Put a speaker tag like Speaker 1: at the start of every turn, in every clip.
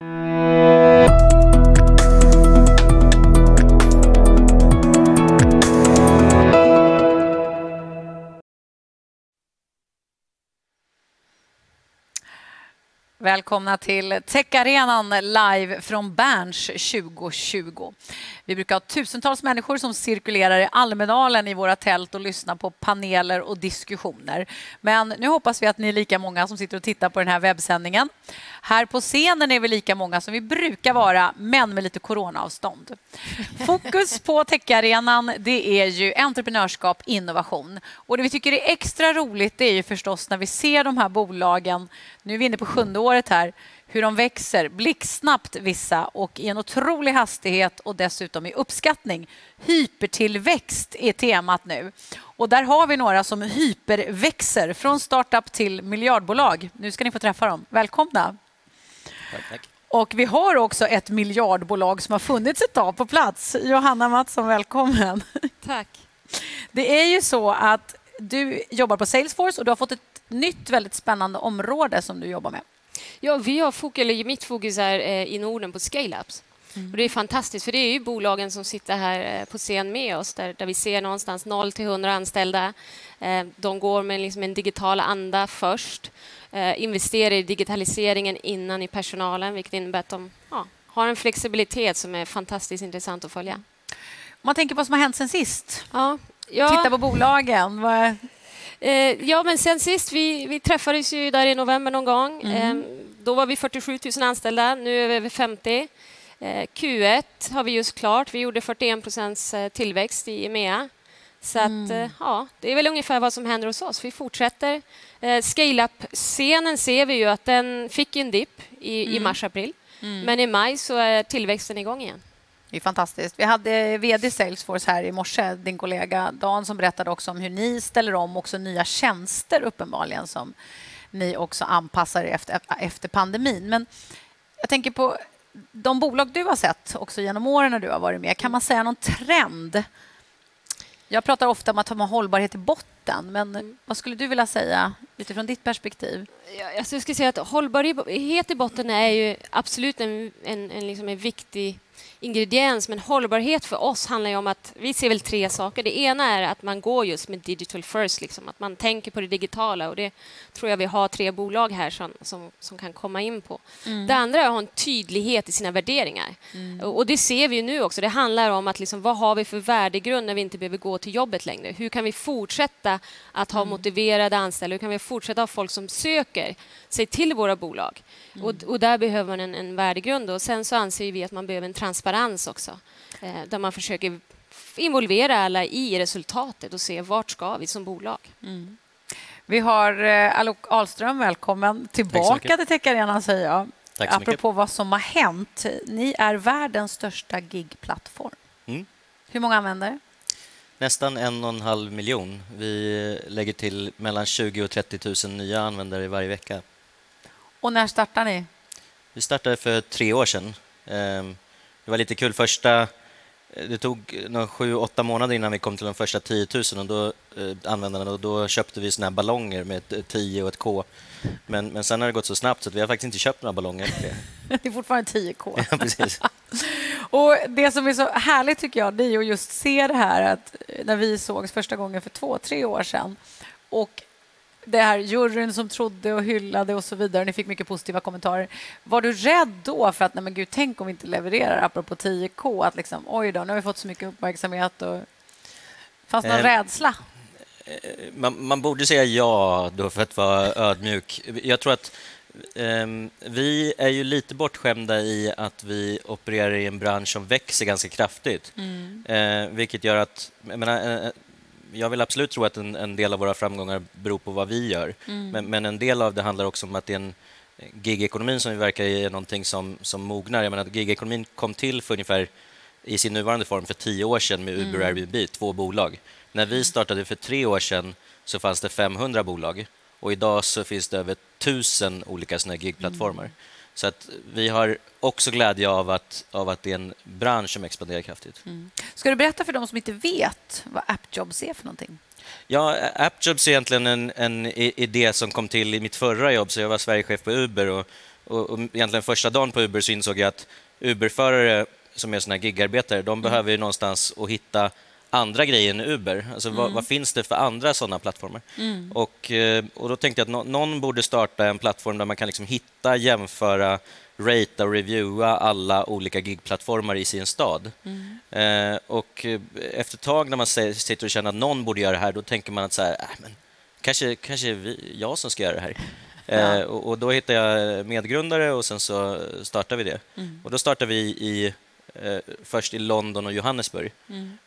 Speaker 1: Música Välkomna till Techarenan live från Berns 2020. Vi brukar ha tusentals människor som cirkulerar i Almedalen i våra tält och lyssnar på paneler och diskussioner. Men nu hoppas vi att ni är lika många som sitter och tittar på den här webbsändningen. Här på scenen är vi lika många som vi brukar vara, men med lite coronaavstånd. Fokus på Techarenan det är ju entreprenörskap, innovation. Och det vi tycker är extra roligt det är ju förstås när vi ser de här bolagen, nu är vi inne på sjunde året här, hur de växer blixtsnabbt vissa och i en otrolig hastighet och dessutom i uppskattning. Hypertillväxt är temat nu. Och där har vi några som hyperväxer från startup till miljardbolag. Nu ska ni få träffa dem. Välkomna!
Speaker 2: Tack, tack.
Speaker 1: Och vi har också ett miljardbolag som har funnits ett tag på plats. Johanna Mattsson, välkommen.
Speaker 3: Tack.
Speaker 1: Det är ju så att du jobbar på Salesforce och du har fått ett nytt väldigt spännande område som du jobbar med.
Speaker 3: Ja, vi har fokus, eller mitt fokus är eh, i Norden på scale-ups. Mm. Och det är fantastiskt, för det är ju bolagen som sitter här eh, på scen med oss där, där vi ser någonstans 0 till 100 anställda. Eh, de går med liksom en digital anda först, investerar i digitaliseringen innan i personalen vilket innebär att de ja, har en flexibilitet som är fantastiskt intressant att följa. Om
Speaker 1: man tänker på vad som har hänt sen sist.
Speaker 3: Ja,
Speaker 1: ja. Titta på bolagen. Vad,
Speaker 3: Eh, ja, men sen sist, vi, vi träffades ju där i november någon gång. Mm. Eh, då var vi 47 000 anställda, nu är vi över 50. Eh, Q1 har vi just klart. Vi gjorde 41 procents eh, tillväxt i EMEA. Så att, mm. Eh, ja, det är väl ungefär vad som händer hos oss. Vi fortsätter. Eh, Scale-up-scenen ser vi ju att den fick en dipp i, mm. i mars-april. Mm. Men i maj så är tillväxten igång igen.
Speaker 1: Det är fantastiskt. Vi hade vd Salesforce här i morse, din kollega Dan, som berättade också om hur ni ställer om också nya tjänster uppenbarligen som ni också anpassar efter, efter pandemin. Men jag tänker på de bolag du har sett också genom åren när du har varit med. Kan man säga någon trend? Jag pratar ofta om att ha hållbarhet i botten, men mm. vad skulle du vilja säga utifrån ditt perspektiv?
Speaker 3: Alltså jag skulle säga att hållbarhet i botten är ju absolut en, en, en, liksom en viktig ingrediens, men hållbarhet för oss handlar ju om att vi ser väl tre saker. Det ena är att man går just med digital first, liksom, att man tänker på det digitala och det tror jag vi har tre bolag här som, som, som kan komma in på. Mm. Det andra är att ha en tydlighet i sina värderingar mm. och det ser vi nu också. Det handlar om att liksom, vad har vi för värdegrund när vi inte behöver gå till jobbet längre? Hur kan vi fortsätta att ha mm. motiverade anställda? Hur kan vi fortsätta ha folk som söker sig till våra bolag? Och, mm. och, där behöver man en, en värdegrund. Och sen så anser vi att man behöver en transparens också, eh, där man försöker involvera alla i resultatet och se vart ska vi som bolag. Mm.
Speaker 1: Vi har eh, Alok Ahlström, välkommen tillbaka till Tech Arena, säger jag.
Speaker 2: Tack så
Speaker 1: Apropå
Speaker 2: mycket.
Speaker 1: vad som har hänt. Ni är världens största gigplattform. Mm. Hur många användare?
Speaker 2: Nästan en och en halv miljon. Vi lägger till mellan 20 och 30 000 nya användare varje vecka.
Speaker 1: Och när startade ni?
Speaker 2: Vi startade för tre år sedan. Det var lite kul. Första, det tog sju, åtta månader innan vi kom till de första 10 000 och då, eh, användarna och då köpte vi såna ballonger med ett 10 och ett K. Men, men sen har det gått så snabbt så vi har faktiskt inte köpt några ballonger.
Speaker 1: det är fortfarande 10K.
Speaker 2: Ja, precis.
Speaker 1: och det som är så härligt tycker jag, det är att just se det här att när vi sågs första gången för två, tre år sedan och det här juryn som trodde och hyllade och så vidare. Ni fick mycket positiva kommentarer. Var du rädd då för att nej men gud, tänk om vi inte levererar apropå 10K? Att liksom, oj då, nu har vi fått så mycket uppmärksamhet. Och... Fanns någon eh, rädsla?
Speaker 2: Man, man, borde säga ja då för att vara ödmjuk. Jag tror att eh, vi är ju lite bortskämda i att vi opererar i en bransch som växer ganska kraftigt. Mm. Eh, vilket gör att... Jag menar, eh, jag vill absolut tro att en, en, del av våra framgångar beror på vad vi gör. Mm. Men, men, en del av det handlar också om att det är en gigekonomin som vi verkar i är någonting som, som mognar. Jag menar, gigekonomin kom till för ungefär i sin nuvarande form för tio år sedan med Uber och mm. Airbnb, två bolag. När vi startade för tre år sedan så fanns det 500 bolag och idag så finns det över tusen olika såna gigplattformar. Mm. Så att vi har också glädje av att, av att det är en bransch som expanderar kraftigt. Mm.
Speaker 1: Ska du berätta för de som inte vet vad AppJobs är för någonting?
Speaker 2: Ja, AppJobs är egentligen en, en idé som kom till i mitt förra jobb. Så jag var Sverigechef på Uber och och, och egentligen första dagen på Uber så insåg jag att Uberförare som är såna här gigarbetare, de behöver ju någonstans att hitta andra grejer än Uber. Alltså, vad, vad finns det för andra sådana plattformar? Och, eh, och Då tänkte jag att nå- någon borde starta en plattform där man kan liksom hitta, jämföra, ratea och reviewa alla olika gigplattformar i sin stad. Eh, och eh, efter ett tag när man sitter och känner att någon borde göra det här, då tänker man att så här, äh, men kanske, kanske vi, jag som ska göra det här. Eh, och, och Då hittade jag medgrundare och sen så startade vi det. Och Då startade vi i, eh, först i London och Johannesburg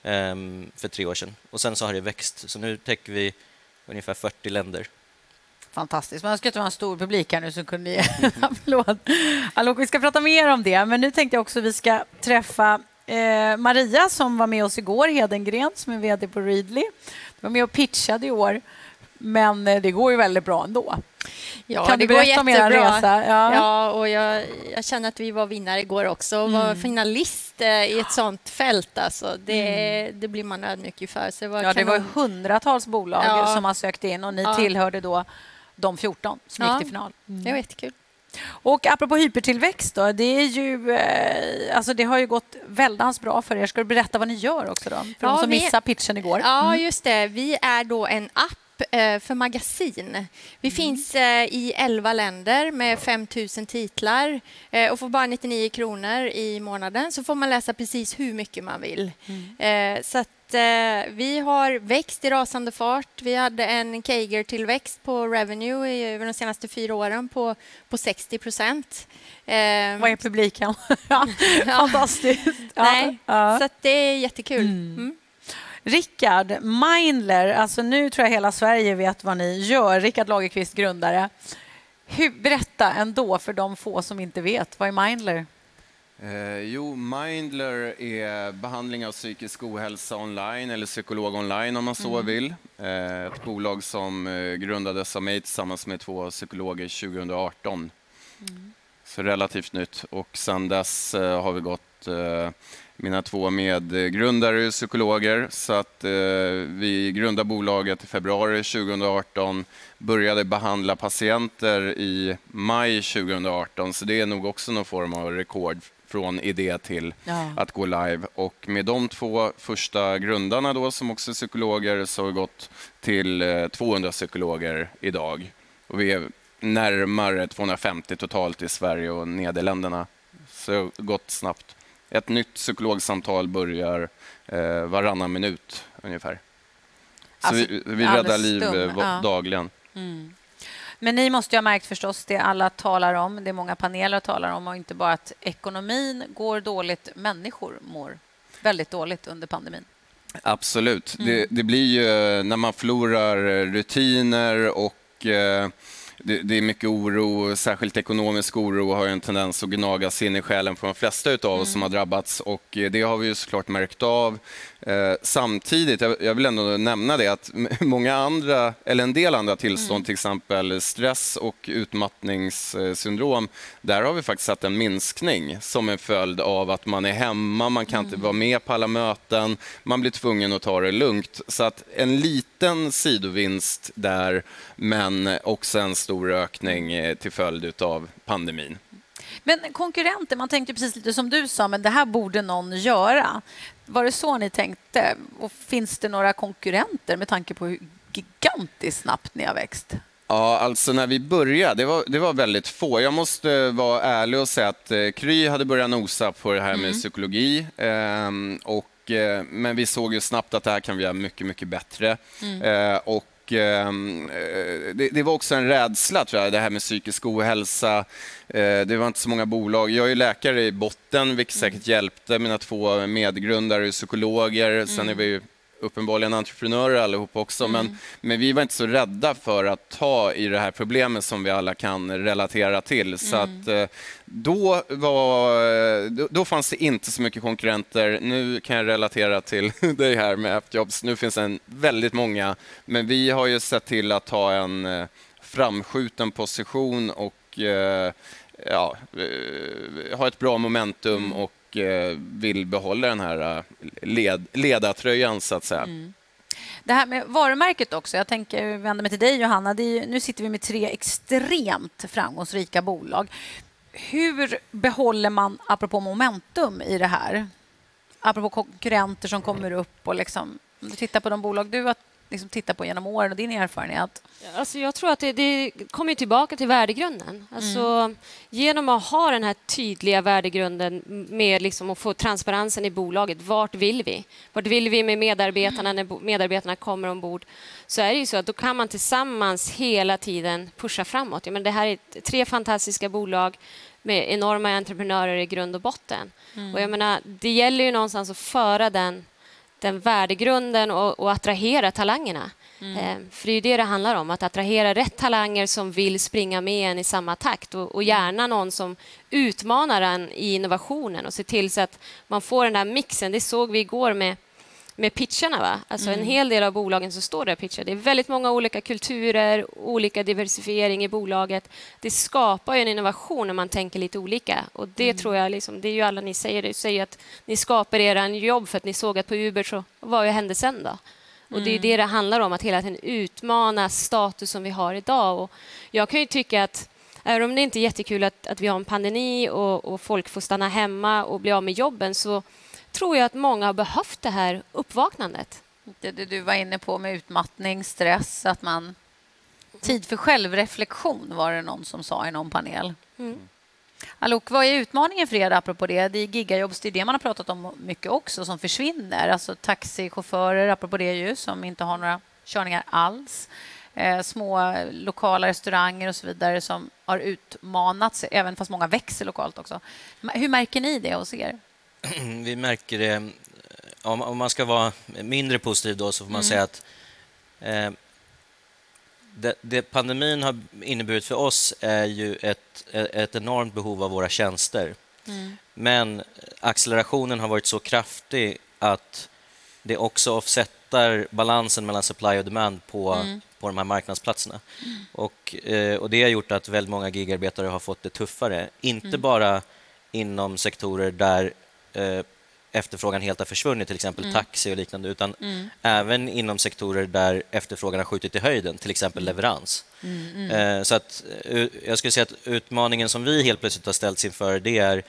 Speaker 2: ehm, för tre år sedan. Och Sen så har det växt, så nu täcker vi ungefär 40 länder.
Speaker 1: Fantastiskt. Man ska inte vara en stor publik här nu så kunde ge en applåd. Allok, vi ska prata mer om det, men nu tänkte jag också att vi ska träffa eh, Maria som var med oss igår, Hedengren som är VD på Readly. Du var med och pitchade i år, men eh, det går ju väldigt bra ändå.
Speaker 4: Ja,
Speaker 1: kan
Speaker 4: det
Speaker 1: du berätta om er resa? Ja.
Speaker 4: Ja, och jag, jag känner att vi var vinnare igår också och var
Speaker 1: Mm.
Speaker 4: finalist eh, i ett sånt fält. Alltså. Det, det blir man ödmjuk inför. Så det var
Speaker 1: Ja, det var hundratals bolag
Speaker 4: Ja.
Speaker 1: som har sökt in och ni
Speaker 4: Ja.
Speaker 1: tillhörde då de 14 som
Speaker 4: Ja.
Speaker 1: gick till final.
Speaker 4: Det var jättekul.
Speaker 1: Och apropå hypertillväxt, då, det, är ju, eh, alltså det har ju gått väldans bra för er. Ska du berätta vad ni gör också? Då? För
Speaker 4: Ja,
Speaker 1: de som
Speaker 4: vi-
Speaker 1: missade pitchen igår.
Speaker 4: Ja, just det. Vi är då en app eh, för magasin. Vi finns eh, i 11 länder med 5 000 titlar eh, och får bara 99 kronor i månaden så får man läsa precis hur mycket man vill. Eh, Så vi har växt i rasande fart. Vi hade en CAGR-tillväxt på revenue i, över de senaste fyra åren på, på 60 procent.
Speaker 1: Vad är publiken? fantastiskt. Ja,
Speaker 4: Nej,
Speaker 1: ja.
Speaker 4: så det är jättekul. Mm.
Speaker 1: Rickard Mindler, alltså nu tror jag hela Sverige vet vad ni gör. Rickard Lagerqvist, grundare. Hur, berätta ändå för de få som inte vet. Vad är Mindler?
Speaker 5: Eh, jo, Mindler är behandling av psykisk ohälsa online, eller psykolog online om man så vill. Eh, ett bolag som eh, grundades av mig tillsammans med två psykologer 2018. Så relativt nytt. Och sen dess eh, har vi gått eh, mina två medgrundare är psykologer, så att eh, vi grundade bolaget i februari 2018, började behandla patienter i maj 2018, så det är nog också någon form av rekord från idé till
Speaker 1: Ja.
Speaker 5: att gå live. Och med de två första grundarna då, som också är psykologer, så har vi gått till eh, 200 psykologer idag. Och vi är närmare 250 totalt i Sverige och Nederländerna. Så gått snabbt. Ett nytt psykologsamtal börjar eh, varannan minut ungefär. Så
Speaker 1: Alltså,
Speaker 5: vi, vi räddar liv eh,
Speaker 1: ja.
Speaker 5: dagligen.
Speaker 1: Men ni måste ju ha märkt förstås det alla talar om, det många paneler talar om och inte bara att ekonomin går dåligt, människor mår väldigt dåligt under pandemin.
Speaker 5: Absolut.
Speaker 1: Mm.
Speaker 5: Det, det blir ju eh, när man förlorar eh, rutiner och eh, det, det är mycket oro, särskilt ekonomisk oro har ju en tendens att gnagas in i själen för de flesta av oss som har drabbats och eh, det har vi ju såklart märkt av. Eh, samtidigt, jag, vill ändå nämna det att många andra, eller en del andra tillstånd, till exempel stress och utmattningssyndrom, där har vi faktiskt sett en minskning som en följd av att man är hemma, man kan inte vara med på alla möten, man blir tvungen att ta det lugnt. Så att en liten sidovinst där, men också en stor ökning eh, till följd av pandemin.
Speaker 1: Men konkurrenter, man tänkte precis lite som du sa, men det här borde någon göra. Var det så ni tänkte? Och finns det några konkurrenter med tanke på hur gigantiskt snabbt ni har växt?
Speaker 5: Ja, alltså när vi började, det var, det var väldigt få. Jag måste vara ärlig och säga att eh, Kry hade börjat nosa på det här med psykologi. ehm, och, eh, men vi såg ju snabbt att det här kan vi göra mycket, mycket bättre. Eh, och ehm, eh, det, det var också en rädsla, tror jag, det här med psykisk ohälsa. Eh, det var inte så många bolag. Jag är läkare i botten, vilket säkert hjälpte. Mina två medgrundare är psykologer. Sen är vi ju uppenbarligen entreprenörer allihop också, men, men vi var inte så rädda för att ta i det här problemet som vi alla kan relatera till. Så att eh, då, var, då, då fanns det inte så mycket konkurrenter. Nu kan jag relatera till dig här med Appjobs. Nu finns det väldigt många, men vi har ju sett till att ha en eh, framskjuten position och eh, ja, ha ett bra momentum och och eh, vill behålla den här eh, led, ledartröjan så att säga. Mm.
Speaker 1: Det här med varumärket också. Jag tänker vända mig till dig, Johanna. Det är ju, nu sitter vi med tre extremt framgångsrika bolag. hur behåller man, apropå momentum i det här, apropå konkurrenter som kommer upp och liksom, om du tittar på de bolag du har liksom tittat på genom åren och din erfarenhet?
Speaker 3: Alltså jag tror att det, det kommer tillbaka till värdegrunden. Alltså, mm. Genom att ha den här tydliga värdegrunden med liksom att få transparensen i bolaget. Vart vill vi? Vart vill vi med medarbetarna när medarbetarna kommer ombord? Så är det ju så att då kan man tillsammans hela tiden pusha framåt. Ja, men det här är tre fantastiska bolag med enorma entreprenörer i grund och botten. Mm. Och jag menar, det gäller ju någonstans att föra den den värdegrunden och, och attrahera talangerna. Mm. Eh, för det är det det handlar om, att attrahera rätt talanger som vill springa med en i samma takt och, och gärna någon som utmanar en i innovationen och se till så att man får den där mixen. Det såg vi igår med med pitcharna. Va? Alltså mm. En hel del av bolagen som står där och pitchar. Det är väldigt många olika kulturer, olika diversifiering i bolaget. Det skapar en innovation när man tänker lite olika. Och Det mm. tror jag, liksom, det är ju alla ni säger, det säger att ni skapar era jobb för att ni såg att på Uber så, vad hände sen då? Och Det är mm. det det handlar om, att hela tiden utmana status som vi har idag. Och jag kan ju tycka att Även om det inte är jättekul att, att vi har en pandemi och, och folk får stanna hemma och bli av med jobben så tror jag att många har behövt det här uppvaknandet.
Speaker 1: Det, det du var inne på med utmattning, stress, att man... Tid för självreflektion var det någon som sa i någon panel. Mm. Alok, vad är utmaningen för er apropå det? Det är gigajobb, det är det man har pratat om mycket också som försvinner. Alltså taxichaufförer, apropå det ju, som inte har några körningar alls. Eh, små lokala restauranger och så vidare som har utmanats, även fast många växer lokalt också. Hur märker ni det hos er?
Speaker 2: vi märker det... Om, om, man ska vara mindre positiv då så får man mm. säga att eh, det, det, pandemin har inneburit för oss är ju ett, ett enormt behov av våra tjänster. Mm. Men accelerationen har varit så kraftig att det också offsettar balansen mellan supply och demand på, mm. på de här marknadsplatserna. Mm. Och, eh, och Det har gjort att väldigt många gigarbetare har fått det tuffare. Inte mm. bara inom sektorer där eh, efterfrågan helt har försvunnit, till exempel mm. taxi och liknande, utan mm. även inom sektorer där efterfrågan har skjutit i höjden, till exempel mm. leverans. Mm, mm. Eh, så att, eh, jag skulle säga att utmaningen som vi helt plötsligt har ställts inför, det är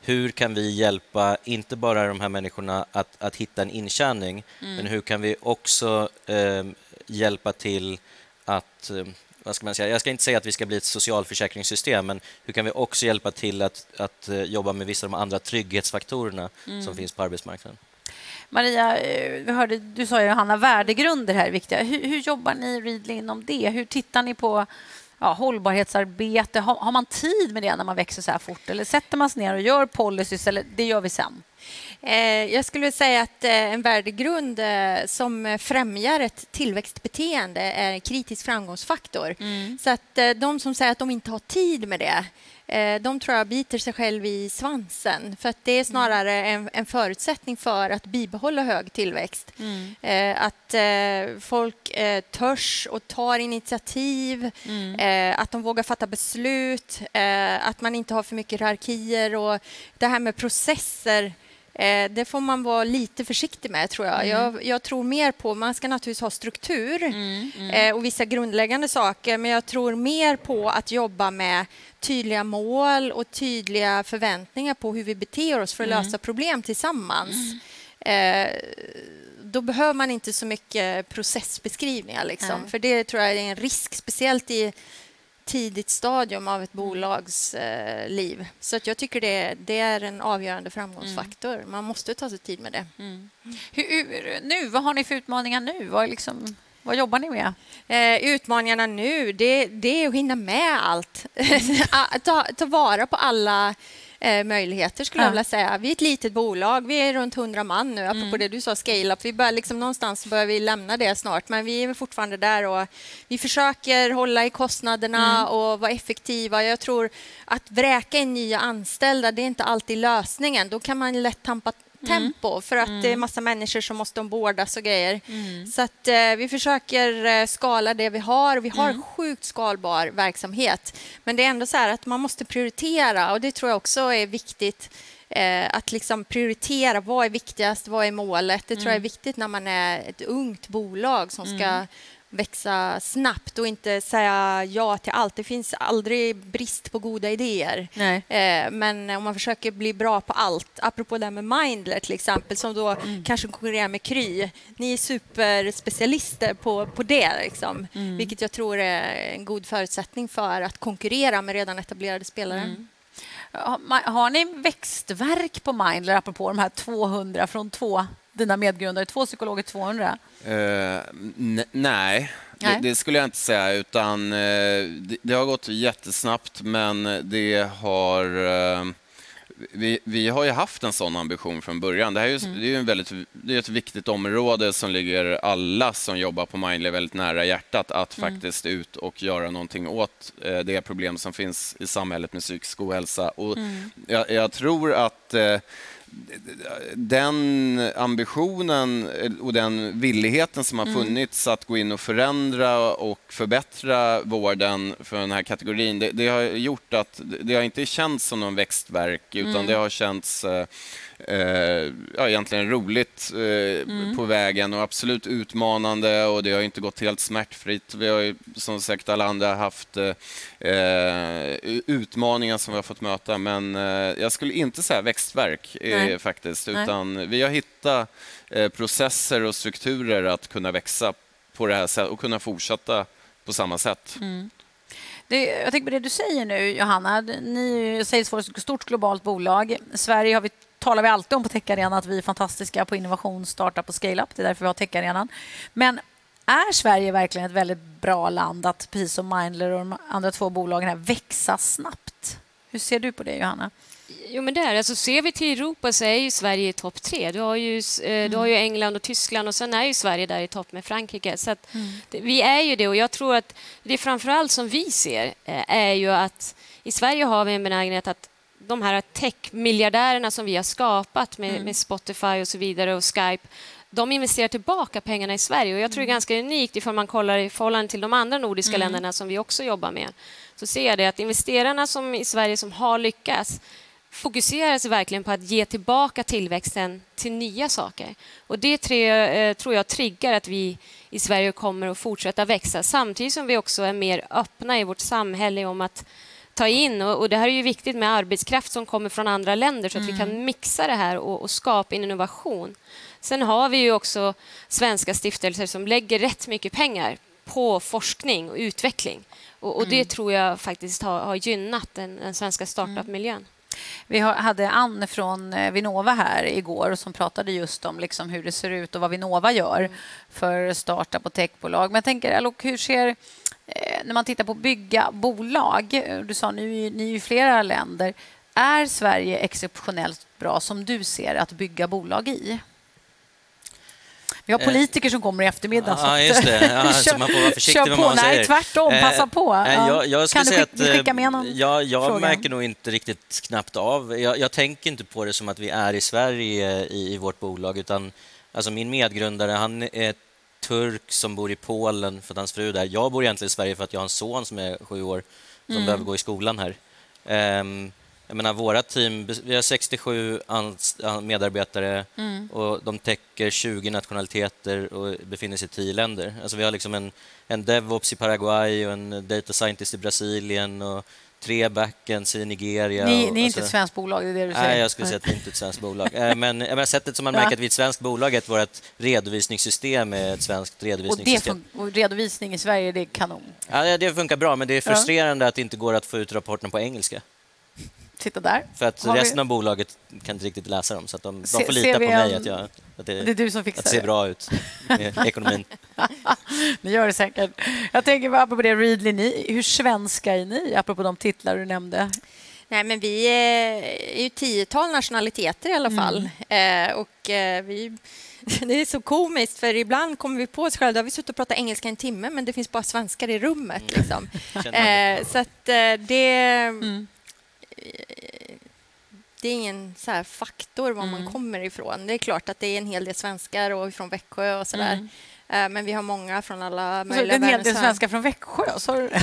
Speaker 2: hur kan vi hjälpa, inte bara de här människorna att, att hitta en intjäning, mm. men hur kan vi också eh, hjälpa till att vad ska man säga? Jag ska inte säga att vi ska bli ett socialförsäkringssystem, men hur kan vi också hjälpa till att, att eh, jobba med vissa av de andra trygghetsfaktorerna mm. som finns på arbetsmarknaden?
Speaker 1: Maria, eh, vi hörde, du sa ju Hanna, värdegrunder här är viktiga. Hur, hur jobbar ni Readly inom det? Hur tittar ni på ja, hållbarhetsarbete? Har, har, man tid med det när man växer så här fort? Eller sätter man sig ner och gör policies, eller det gör vi sen?
Speaker 4: Eh, jag skulle säga att eh, en värdegrund eh, som främjar ett tillväxtbeteende är en kritisk framgångsfaktor. Mm. Så att de som säger att de inte har tid med det de tror jag biter sig själv i svansen. För att det är snarare en, en förutsättning för att bibehålla hög tillväxt. Mm. Att folk törs och tar initiativ, mm. att de vågar fatta beslut, att man inte har för mycket hierarkier och det här med processer Eh, det får man vara lite försiktig med, tror jag. Mm. jag. jag. tror mer på... Man ska naturligtvis ha struktur mm, mm. Eh, och vissa grundläggande saker men jag tror mer på att jobba med tydliga mål och tydliga förväntningar på hur vi beter oss för att mm. lösa problem tillsammans. Mm. Eh, då behöver man inte så mycket processbeskrivningar. Liksom. För Det tror jag är en risk, speciellt i tidigt stadium av ett mm. bolags eh, liv. Så att jag tycker det, det, är en avgörande framgångsfaktor. Mm. Man måste ta sig tid med det. Mm.
Speaker 1: Hur, nu, vad har ni för utmaningar nu? Vad, liksom, vad jobbar ni med?
Speaker 4: Eh, utmaningarna nu, det, det, är att hinna med allt. ta, ta vara på alla eh, möjligheter skulle ja. jag vilja säga. Vi är ett litet bolag, vi är runt 100 man nu, apropå mm. det du sa, scale-up. Vi bör liksom, någonstans börjar vi lämna det snart, men vi är fortfarande där och vi försöker hålla i kostnaderna mm. och vara effektiva. Jag tror att vräka in nya anställda, det är inte alltid lösningen. Då kan man lätt tampa Mm. tempo för att mm. det är massa människor som måste ombordas och grejer. Mm. Så att eh, vi försöker eh, skala det vi har. Vi har mm. sjukt skalbar verksamhet. Men det är ändå så här att man måste prioritera och det tror jag också är viktigt. Eh, att liksom prioritera vad är viktigast, vad är målet? Det tror jag är mm. viktigt när man är ett ungt bolag som ska växa snabbt och inte säga ja till allt. Det finns aldrig brist på goda idéer. Eh, men om man försöker bli bra på allt, apropå det här med Mindler till exempel, som då
Speaker 1: Mm.
Speaker 4: kanske konkurrerar med Kry. Ni är superspecialister på, på det, liksom.
Speaker 1: Mm.
Speaker 4: vilket jag tror är en god förutsättning för att konkurrera med redan etablerade spelare.
Speaker 1: Mm. Har ni växtverk på Mindler, apropå de här 200 från två, dina medgrundare, två psykologer 200?
Speaker 5: Eh, n- nej,
Speaker 1: Nej.
Speaker 5: Det, det skulle jag inte säga. Utan, eh, det, det har gått jättesnabbt, men det har... Eh, vi, vi har ju haft en sån ambition från början. Det, här är ju, det är en väldigt, det är ett viktigt område som ligger alla som jobbar på Mindley väldigt nära hjärtat att faktiskt ut och göra någonting åt eh, det problem som finns i samhället med psykisk ohälsa. Och jag, jag tror att eh, den ambitionen och den villigheten som har funnits att gå in och förändra och förbättra vården för den här kategorin, det, det har gjort att det har inte känts som någon växtverk utan det har känts eh, eh, ja, egentligen roligt eh, på vägen och absolut utmanande och det har inte gått helt smärtfritt. Vi har ju som sagt alla andra haft eh, eh, utmaningar som vi har fått möta men jag skulle inte säga växtverk
Speaker 1: Nej.
Speaker 5: faktiskt
Speaker 1: Nej.
Speaker 5: utan vi har hittat eh, processer och strukturer att kunna växa på det här sättet och kunna fortsätta på samma sätt.
Speaker 1: Det, jag tänker på det du säger nu, Johanna. Ni är Salesforce ett stort globalt bolag. Sverige har vi, talar vi alltid om på Techarenan att vi är fantastiska på innovation, startup och scale-up. Det är därför vi har Techarenan. Men är Sverige verkligen ett väldigt bra land att, precis som Mindler och de andra två bolagen här, växa snabbt? Hur ser du på det, Johanna?
Speaker 3: Jo, men där, alltså, ser vi till Europa så är ju Sverige i topp tre. Du har, ju, eh, du har ju England och Tyskland och sen är ju Sverige där i topp med Frankrike. Så att, det, vi är ju det och jag tror att det framför allt som vi ser eh, är ju att i Sverige har vi en benägenhet att de här tech-miljardärerna som vi har skapat med, med Spotify och så vidare och Skype de investerar tillbaka pengarna i Sverige. Och jag tror det är ganska unikt ifall man kollar i förhållande till de andra nordiska länderna som vi också jobbar med. Så ser jag det att investerarna som i Sverige som har lyckats fokuserar sig verkligen på att ge tillbaka tillväxten till nya saker. Och Det tre, eh, tror jag triggar att vi i Sverige kommer att fortsätta växa samtidigt som vi också är mer öppna i vårt samhälle om att ta in. Och, Det här är ju viktigt med arbetskraft som kommer från andra länder så att vi kan mixa det här och, och skapa innovation. Sen har vi ju också svenska stiftelser som lägger rätt mycket pengar på forskning och utveckling. Och, och Det tror jag faktiskt har, har gynnat den, den svenska startup-miljön.
Speaker 1: Vi hade Ann från eh, Vinnova här igår som pratade just om liksom hur det ser ut och vad Vinnova gör för startup och techbolag. Men jag tänker, Alok, hur ser... eh, När man tittar på bygga bolag, eh, du sa nu ni är ju flera länder. Är Sverige exceptionellt bra, som du ser, att bygga bolag i? Vi har
Speaker 2: Eh,
Speaker 1: politiker som kommer i eftermiddag.
Speaker 2: Ja, just det. Ja, så man får vara försiktig med
Speaker 1: på.
Speaker 2: vad man
Speaker 1: Nej,
Speaker 2: säger.
Speaker 1: tvärtom.
Speaker 2: Eh,
Speaker 1: Passa på.
Speaker 2: nej,
Speaker 1: Ja.
Speaker 2: Jag, jag
Speaker 1: kan du
Speaker 2: säga
Speaker 1: skick-
Speaker 2: att,
Speaker 1: skicka med någon
Speaker 2: jag, jag
Speaker 1: fråga?
Speaker 2: märker nog inte riktigt knappt av. Jag, jag tänker inte på det som att vi är i Sverige i, i vårt bolag, utan alltså min medgrundare, han är turk som bor i Polen för att hans fru är där. Jag bor egentligen i Sverige för att jag har en son som är sju år som
Speaker 1: Mm.
Speaker 2: behöver gå i skolan här. Ehm, jag menar, våra team, vi har 67 ans- an- medarbetare
Speaker 1: Mm.
Speaker 2: och de täcker 20 nationaliteter och befinner sig i 10 länder. Alltså vi har liksom en, en DevOps i Paraguay och en Data Scientist i Brasilien och tre backends i Nigeria.
Speaker 1: Ni,
Speaker 2: och,
Speaker 1: ni är inte
Speaker 2: alltså-
Speaker 1: ett svenskt bolag, det är det du säger?
Speaker 2: Nej, jag skulle säga att vi inte är ett svenskt bolag. Eh, Men jag menar, sättet som man märker
Speaker 1: Ja.
Speaker 2: att vi är ett svenskt bolag är att vårt redovisningssystem är ett svenskt
Speaker 1: Och,
Speaker 2: redovisningssystem.
Speaker 1: fun- och redovisning i Sverige, det är kanon.
Speaker 2: Ja, det funkar bra, men det är frustrerande att det inte går att få ut rapporten på engelska.
Speaker 1: Titta där.
Speaker 2: För att
Speaker 1: Har vi-
Speaker 2: resten av bolaget kan inte riktigt läsa dem, så att de, de får lita på mig att, jag, att, det,
Speaker 1: Det är du som
Speaker 2: att
Speaker 1: fixar
Speaker 2: det ser
Speaker 1: det.
Speaker 2: bra ut med ekonomin.
Speaker 1: Det gör det säkert. Jag tänker bara apropå det, Readly, ni, hur svenska är ni? Apropå de titlar du nämnde.
Speaker 4: Nej, men vi är är ju tiotal nationaliteter i alla fall. Eh, och eh, vi, det är så komiskt, för ibland kommer vi på oss själva, då har vi suttit och pratat engelska en timme, men det finns bara svenskar i rummet. Liksom.
Speaker 2: Känner
Speaker 4: Eh, så att eh, det... eh, Det är ingen så här faktor var man kommer ifrån. Det är klart att det är en hel del svenskar och från Växjö och sådär. Eh, Men vi har många från alla
Speaker 1: Alltså,
Speaker 4: möjliga
Speaker 1: en hel del svenskar från Växjö, sa du det?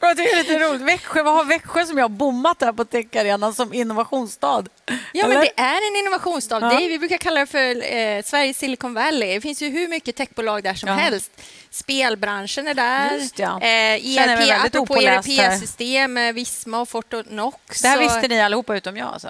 Speaker 1: För är lite roligt. Växjö, vad har Växjö som jag har bommat där på Techarenan som innovationsstad?
Speaker 4: Ja, men
Speaker 1: Eller?
Speaker 4: det är en innovationsstad.
Speaker 1: Ja.
Speaker 4: Det är, vi brukar kalla det för eh, Sveriges Silicon Valley. Det finns ju hur mycket techbolag där som
Speaker 1: Ja.
Speaker 4: helst. Spelbranschen är där.
Speaker 1: Just ja.
Speaker 4: Eh,
Speaker 1: mig
Speaker 4: ERP, apropå
Speaker 1: här.
Speaker 4: ERP-system, eh, Visma och Fortonox.
Speaker 1: Det här visste ni allihopa utom jag. Alltså.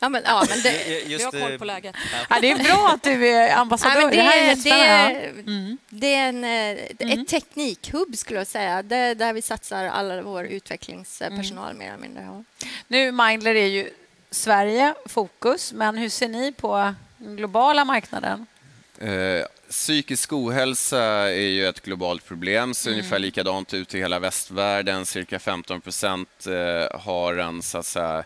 Speaker 4: Ja, men, ja, men det,
Speaker 3: Vi
Speaker 2: Just,
Speaker 3: har koll
Speaker 2: eh,
Speaker 3: på läget.
Speaker 1: Ja, det är bra att du är ambassadör.
Speaker 4: Ja, men
Speaker 1: det, här är
Speaker 4: det, det.
Speaker 1: Mm.
Speaker 4: det är en, eh, ett teknikhubb, skulle jag säga. Det, där vi satsar all vår utvecklingspersonal mer eller mindre. Ja.
Speaker 1: Nu, Mindler är ju Sverige fokus, men hur ser ni på den globala marknaden?
Speaker 5: Eh, psykisk ohälsa är ju ett globalt problem, ser ungefär likadant ut i hela västvärlden. Cirka 15 procent eh, har en så att säga, eh,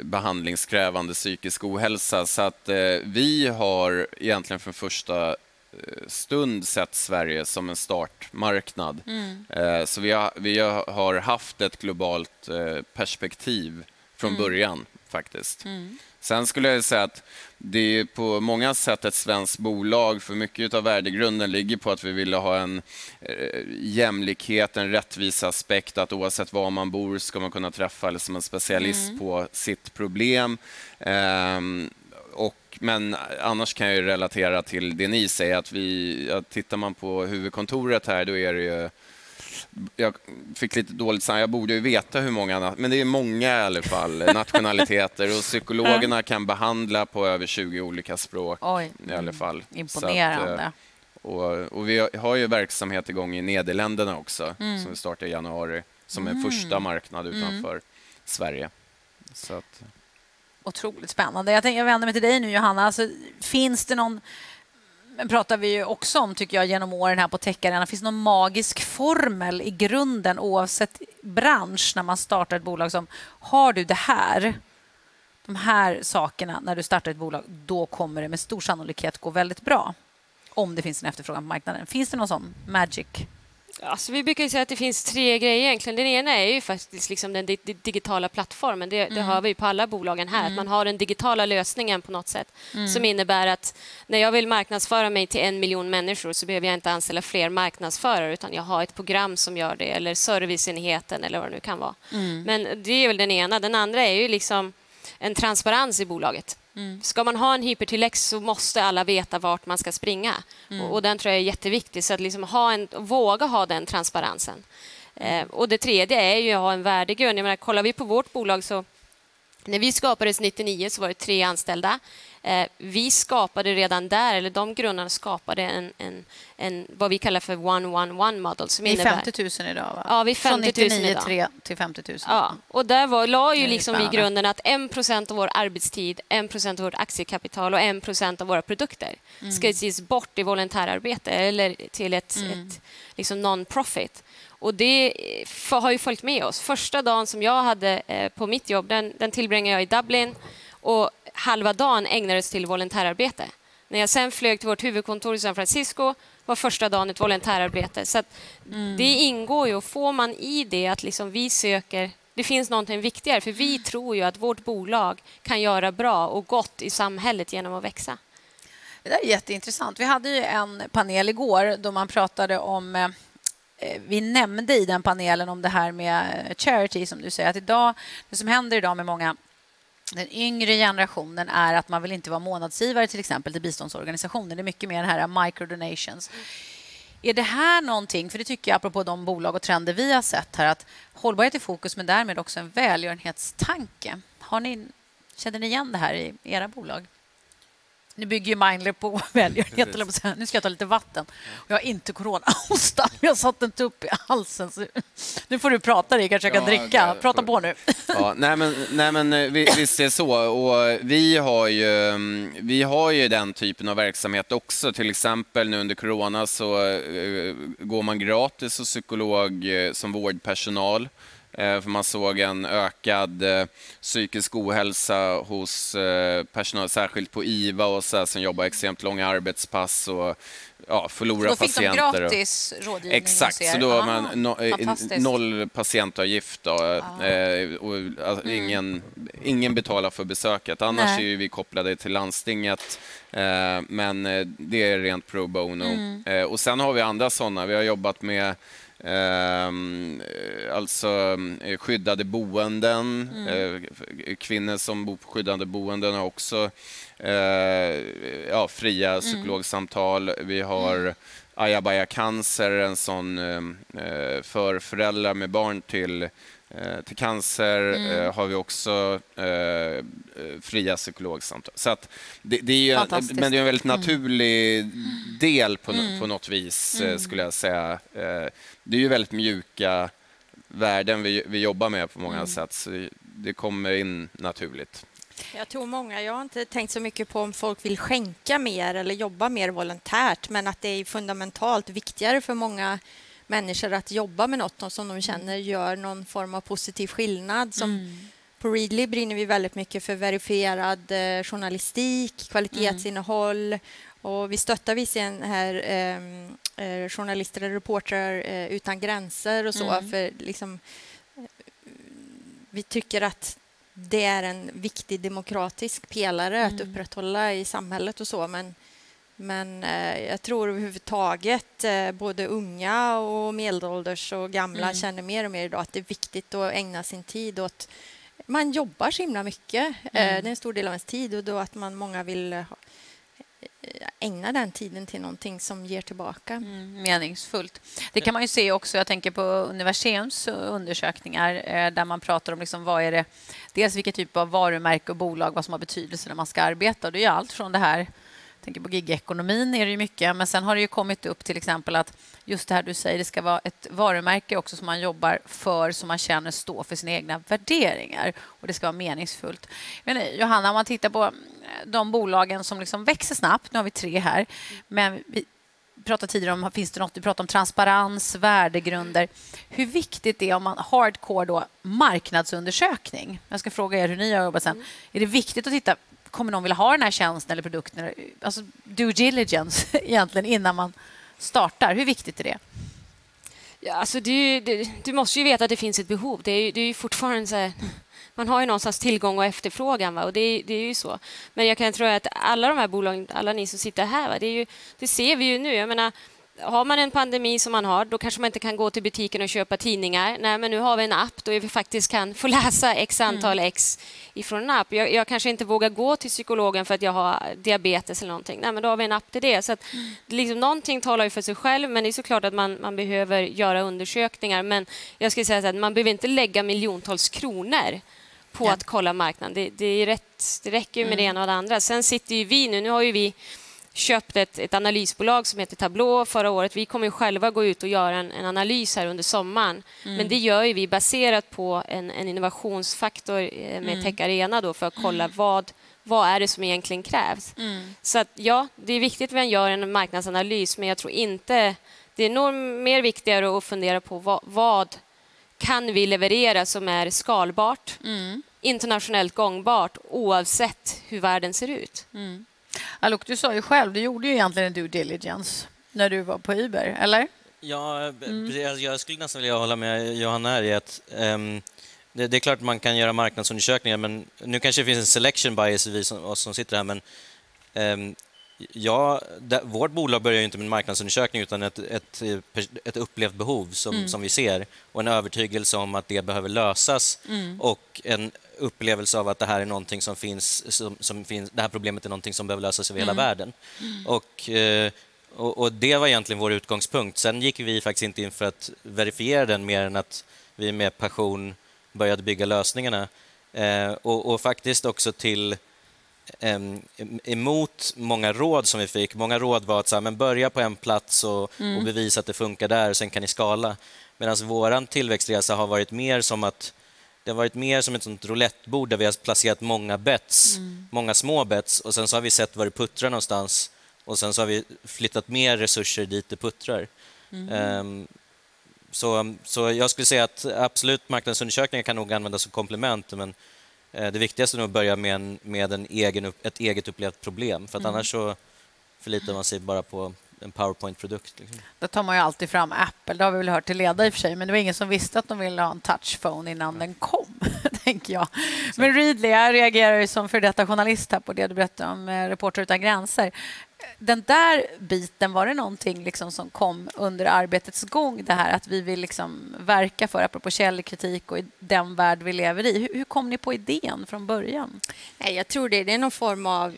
Speaker 5: behandlingskrävande psykisk ohälsa. Så att eh, vi har egentligen från första eh, stund sett Sverige som en startmarknad. Eh, Så vi har, vi har haft ett globalt eh, perspektiv från början faktiskt. Sen skulle jag säga att det är på många sätt ett svenskt bolag för mycket av värdegrunden ligger på att vi ville ha en eh, jämlikhet, en rättvisaspekt att oavsett var man bor ska man kunna träffa eller som en specialist på sitt problem. Ehm, och, men annars kan jag ju relatera till det ni säger att vi, ja, tittar man på huvudkontoret här då är det ju jag fick lite dåligt samvete. Jag borde ju veta hur många, men det är många i alla fall, nationaliteter och psykologerna kan behandla på över 20 olika språk
Speaker 1: Oj,
Speaker 5: i alla fall.
Speaker 1: imponerande.
Speaker 5: Att, eh, och, och vi har ju verksamhet igång i Nederländerna också,
Speaker 1: Mm.
Speaker 5: som vi startar i januari, som en första marknad utanför Sverige. Så att,
Speaker 1: Otroligt spännande. Jag, tänker, jag vänder mig till dig nu, Johanna. Alltså, finns det någon... Men pratar vi ju också om, tycker jag, genom åren här på Techarenan. Finns det någon magisk formel i grunden oavsett bransch när man startar ett bolag som har du det här, de här sakerna när du startar ett bolag, då kommer det med stor sannolikhet gå väldigt bra. Om det finns en efterfrågan på marknaden. Finns det någon sån magic?
Speaker 3: Alltså, vi brukar säga att det finns tre grejer egentligen. Den ena är ju faktiskt liksom den di- di- digitala plattformen. Det, det hör vi ju på alla bolagen här. Att man har den digitala lösningen på något sätt som innebär att när jag vill marknadsföra mig till en miljon människor så behöver jag inte anställa fler marknadsförare utan jag har ett program som gör det eller serviceenheten eller vad det nu kan vara. Men det är väl den ena. Den andra är ju liksom en transparens i bolaget. Ska man ha en hypertillväxt så måste alla veta vart man ska springa. Och, och den tror jag är jätteviktig. Så att liksom ha en, våga ha den transparensen. Eh, och det tredje är ju att ha en värdegrund. Jag menar, kollar vi på vårt bolag så när vi skapades 99 så var det tre anställda. Eh, vi skapade redan där, eller de grundarna skapade en, en, en vad vi kallar för one-one-one model. Som
Speaker 1: Vi är
Speaker 3: innebär,
Speaker 1: 50 000 idag, va?
Speaker 3: Ja, vi är 50 000
Speaker 1: Från 99
Speaker 3: idag.
Speaker 1: 3 till 50 000.
Speaker 3: Ja, och där var, la ju liksom vi grunden att 1% av vår arbetstid, 1% av vårt aktiekapital och 1% av våra produkter
Speaker 1: Mm.
Speaker 3: ska ges bort i volontärarbete eller till ett,
Speaker 1: Mm.
Speaker 3: ett liksom non-profit. Och det eh, har ju följt med oss. Första dagen som jag hade eh, på mitt jobb, den, den tillbringade jag i Dublin och halva dagen ägnades till volontärarbete. När jag sen flög till vårt huvudkontor i San Francisco var första dagen ett volontärarbete. Så att Det ingår ju, och får man i det att liksom vi söker det finns någonting viktigare, för vi tror ju att vårt bolag kan göra bra och gott i samhället genom att växa.
Speaker 1: Det där är jätteintressant. Vi hade ju en panel igår då man pratade om... Eh, vi nämnde i den panelen om det här med eh, charity, som du säger. Att idag, det som händer idag med många den yngre generationen är att man vill inte vara månadsgivare till exempel till biståndsorganisationer. Det är mycket mer den här microdonations. Är det här någonting, för det tycker jag apropå de bolag och trender vi har sett här, att hållbarhet är fokus men därmed också en välgörenhetstanke. Har ni, känner ni igen det här i era bolag? Nu bygger ju Mindler på välgörenhet. Nu ska jag ta lite vatten. Och jag har inte coronahosta. Jag satt en tupp i halsen. Så nu får du prata, Rickard, så jag kan
Speaker 5: Ja,
Speaker 1: dricka.
Speaker 5: det-
Speaker 1: Prata på nu.
Speaker 5: Ja, nej, men, nej, men eh, vi- visst är det så. Och vi, har ju, mm, vi har ju den typen av verksamhet också. Till exempel nu under corona så eh, går man gratis hos psykolog eh, som vårdpersonal. Eh, för man såg en ökad eh, psykisk ohälsa hos eh, personal, särskilt på IVA och så här, som jobbar extremt långa arbetspass och ja, förlorar
Speaker 1: Då fick de
Speaker 5: patienter.
Speaker 1: gratis rådgivning
Speaker 5: Exakt, så då har
Speaker 1: Ah,
Speaker 5: man no.
Speaker 1: Ah.
Speaker 5: noll patientavgift. Då, eh, och, alltså, ingen, ingen betalar för besöket. Annars
Speaker 1: Mm. Nej.
Speaker 5: är vi kopplade till landstinget, men det är rent pro bono.
Speaker 1: Mm.
Speaker 5: Och sen har vi andra sådana. Vi har jobbat med alltså eh, skyddade boenden.
Speaker 1: Mm.
Speaker 5: Eh, kvinnor som bor på skyddade boenden har också eh, ja, fria
Speaker 1: Mm.
Speaker 5: psykologsamtal. Vi har Ayabaya Cancer, en sån eh, för föräldrar med barn till, eh, till cancer
Speaker 1: Mm.
Speaker 5: eh, har vi också eh, eh, fria psykologsamtal. Så att det, det är ju.
Speaker 1: Mm.
Speaker 5: men det är en väldigt naturlig del på, no- på något vis, eh, skulle jag säga. Eh, det är ju väldigt mjuka värden vi, vi jobbar med på många
Speaker 1: Mm.
Speaker 5: sätt, så det kommer in naturligt.
Speaker 4: Jag tror många, jag har inte tänkt så mycket på om folk vill skänka mer eller jobba mer volontärt, men att det är fundamentalt viktigare för många människor att jobba med något som de känner gör någon form av positiv skillnad. Som
Speaker 1: Mm.
Speaker 4: På Readly brinner vi väldigt mycket för verifierad eh, journalistik, kvalitetsinnehåll och vi stöttar visserligen här ehm, eh, journalister och reportrar eh, utan gränser och så,
Speaker 1: Mm.
Speaker 4: för liksom, eh, vi tycker att det är en viktig demokratisk pelare att
Speaker 1: Mm.
Speaker 4: upprätthålla i samhället och så, men men eh, jag tror överhuvudtaget eh, både unga och medelålders och gamla
Speaker 1: Mm.
Speaker 4: känner mer och mer idag att det är viktigt att ägna sin tid åt... Man jobbar så himla mycket. Eh, det är en stor del av ens tid och då att man många vill eh, ha- eh, ägna den tiden till någonting som ger tillbaka.
Speaker 1: Mm, meningsfullt. Det kan man ju se också, jag tänker på undersökningar eh, där man pratar om liksom vad är det, dels vilken typ av varumärke och bolag, vad som har betydelse när man ska arbeta. Och det är allt från det här, tänker på gigekonomin är det ju mycket, men sen har det ju kommit upp till exempel att just det här du säger, det ska vara ett varumärke också som man jobbar för, som man känner står för sina egna värderingar och det ska vara meningsfullt. Men, Johanna, om man tittar på eh, de bolagen som liksom växer snabbt, nu har vi tre här, men vi, pratade tidigare om, finns det något, du pratade om transparens, värdegrunder. Hur viktigt det är om man hardcore då, marknadsundersökning? Jag ska fråga er hur ni har jobbat sen. Är det viktigt att titta, kommer någon vilja ha den här tjänsten eller produkten? Alltså due diligence egentligen innan man startar. Hur viktigt är det?
Speaker 3: Ja, alltså du, du, du måste ju veta att det finns ett behov. Det är ju, det är ju fortfarande så här, man har ju någonstans tillgång och efterfrågan. Va? Och det, är- det är ju så. Men jag kan tro att alla de här bolagen, alla ni som sitter här, va? Det, är ju, det ser vi ju nu. Jag menar, har man en pandemi som man har, då kanske man inte kan gå till butiken och köpa tidningar. Nej, men nu har vi en app då vi faktiskt kan få läsa x antal x ifrån en app. Jag, jag kanske inte vågar gå till psykologen för att jag har diabetes eller någonting. Nej, men då har vi en app till det. Så att, liksom, någonting talar ju för sig själv, men det är såklart att man, man behöver göra undersökningar. Men jag skulle säga att man behöver inte lägga miljontals kronor på
Speaker 1: Ja.
Speaker 3: att kolla marknaden. Det, det, är rätt, det räcker med det ena och det andra. Sen sitter ju vi nu, nu har ju vi köpt ett, ett analysbolag som heter Tableau förra året. Vi kommer själva gå ut och göra en, en analys här under sommaren. Men det gör vi baserat på en, en innovationsfaktor eh, med Tech Arena då för att kolla vad, vad är det som egentligen krävs. Så att, ja, det är viktigt att man gör en marknadsanalys men jag tror inte... Det är nog mer viktigare att fundera på vad, vad kan vi leverera som är skalbart, internationellt gångbart oavsett hur världen ser ut.
Speaker 1: Alok, du sa ju själv, du gjorde ju egentligen en due diligence när du var på Uber, eller?
Speaker 2: Ja, precis. Alltså, jag skulle nästan vilja hålla med Johanna här i att ehm, det, det är klart man kan göra marknadsundersökningar, men nu kanske det finns en selection bias i vi som, oss som sitter här, men ehm, ja, det, vårt bolag börjar ju inte med en marknadsundersökning utan ett, ett, ett upplevt behov som, som vi ser och en övertygelse om att det behöver lösas och en upplevelse av att det här är någonting som finns, som, som finns det här problemet är någonting som behöver lösas över hela världen. Och, eh, och, och det var egentligen vår utgångspunkt. Sen gick vi faktiskt inte in för att verifiera den mer än att vi med passion började bygga lösningarna. Eh, och, och faktiskt också till em, emot många råd som vi fick. Många råd var att så här, men börja på en plats och, och bevisa att det funkar där och sen kan ni skala. Medan vår tillväxtresa har varit mer som att det har varit mer som ett sånt roulettebord där vi har placerat många bets, många små bets och sen så har vi sett var det puttrar någonstans och sen så har vi flyttat mer resurser dit det puttrar. Ehm, så, så jag skulle säga att absolut marknadsundersökningar kan nog användas som komplement men eh, det viktigaste är nog att börja med, en, med en egen, ett eget upplevt problem för
Speaker 1: Mm.
Speaker 2: annars så förlitar man sig bara på en powerpoint-produkt. Liksom.
Speaker 1: Då tar man ju alltid fram Apple. Det har vi väl hört till leda i och för sig. Men det var ingen som visste att de ville ha en touchphone innan den kom, tänker jag. Men Readly, jag reagerar ju som för detta journalist här på det du berättade om eh, Reporter utan gränser. Den där biten, var det någonting liksom som kom under arbetets gång? Det här att vi vill liksom verka för, apropå källkritik och i den värld vi lever i. Hur, hur kom ni på idén från början?
Speaker 4: Nej, jag tror det, det är någon form av...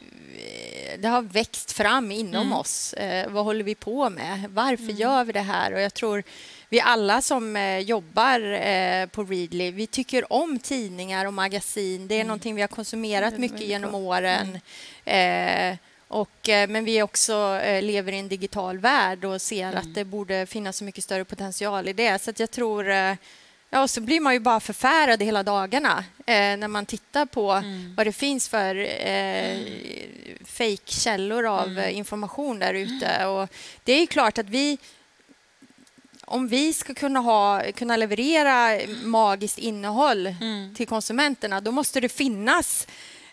Speaker 4: Det har växt fram inom oss. Eh, vad håller vi på med? Varför gör vi det här? Och jag tror vi alla som eh, jobbar eh, på Readly, vi tycker om tidningar och magasin. Det är någonting vi har konsumerat mycket genom åren. Eh, och, eh, men vi också eh, lever i en digital värld och ser att det borde finnas så mycket större potential i det. Så jag tror... Eh, Ja, och så blir man ju bara förfärad hela dagarna eh, när man tittar på vad det finns för eh, fejkkällor av eh, information där ute. Och det är ju klart att vi om vi ska kunna, ha, kunna leverera magiskt innehåll till konsumenterna då måste det finnas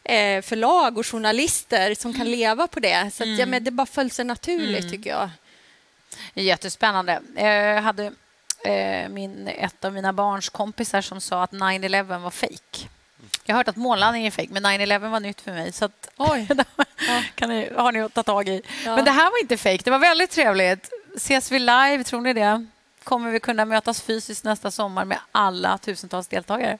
Speaker 4: eh, förlag och journalister som kan leva på det. Så att, ja, men det bara föll sig naturligt, tycker jag.
Speaker 1: Jättespännande. Jag hade eh, min, ett av mina barns kompisar som sa att 9-11 var fake. Jag har hört att månlandningen är fake, men 9-11 var nytt för mig. Så att,
Speaker 4: Oj.
Speaker 1: kan ni, har ni att ta tag i.
Speaker 4: Ja.
Speaker 1: Men det här var inte fake. Det var väldigt trevligt. Ses vi live? Tror ni det? Kommer vi kunna mötas fysiskt nästa sommar med alla tusentals deltagare?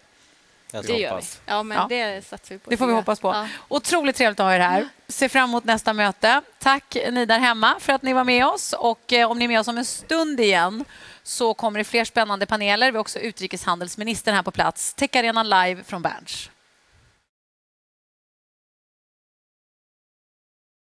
Speaker 2: Jag
Speaker 3: Det gör
Speaker 2: hoppas.
Speaker 4: Ja, men
Speaker 1: Ja.
Speaker 4: det satsar vi på.
Speaker 1: Det får vi hoppas på.
Speaker 4: Ja.
Speaker 1: Otroligt trevligt att ha er här. Ser fram emot nästa möte. Tack ni där hemma för att ni var med oss. Och eh, om ni är med oss om en stund igen så kommer det fler spännande paneler. Vi har också utrikeshandelsministern här på plats. Tech Arena live från Berns.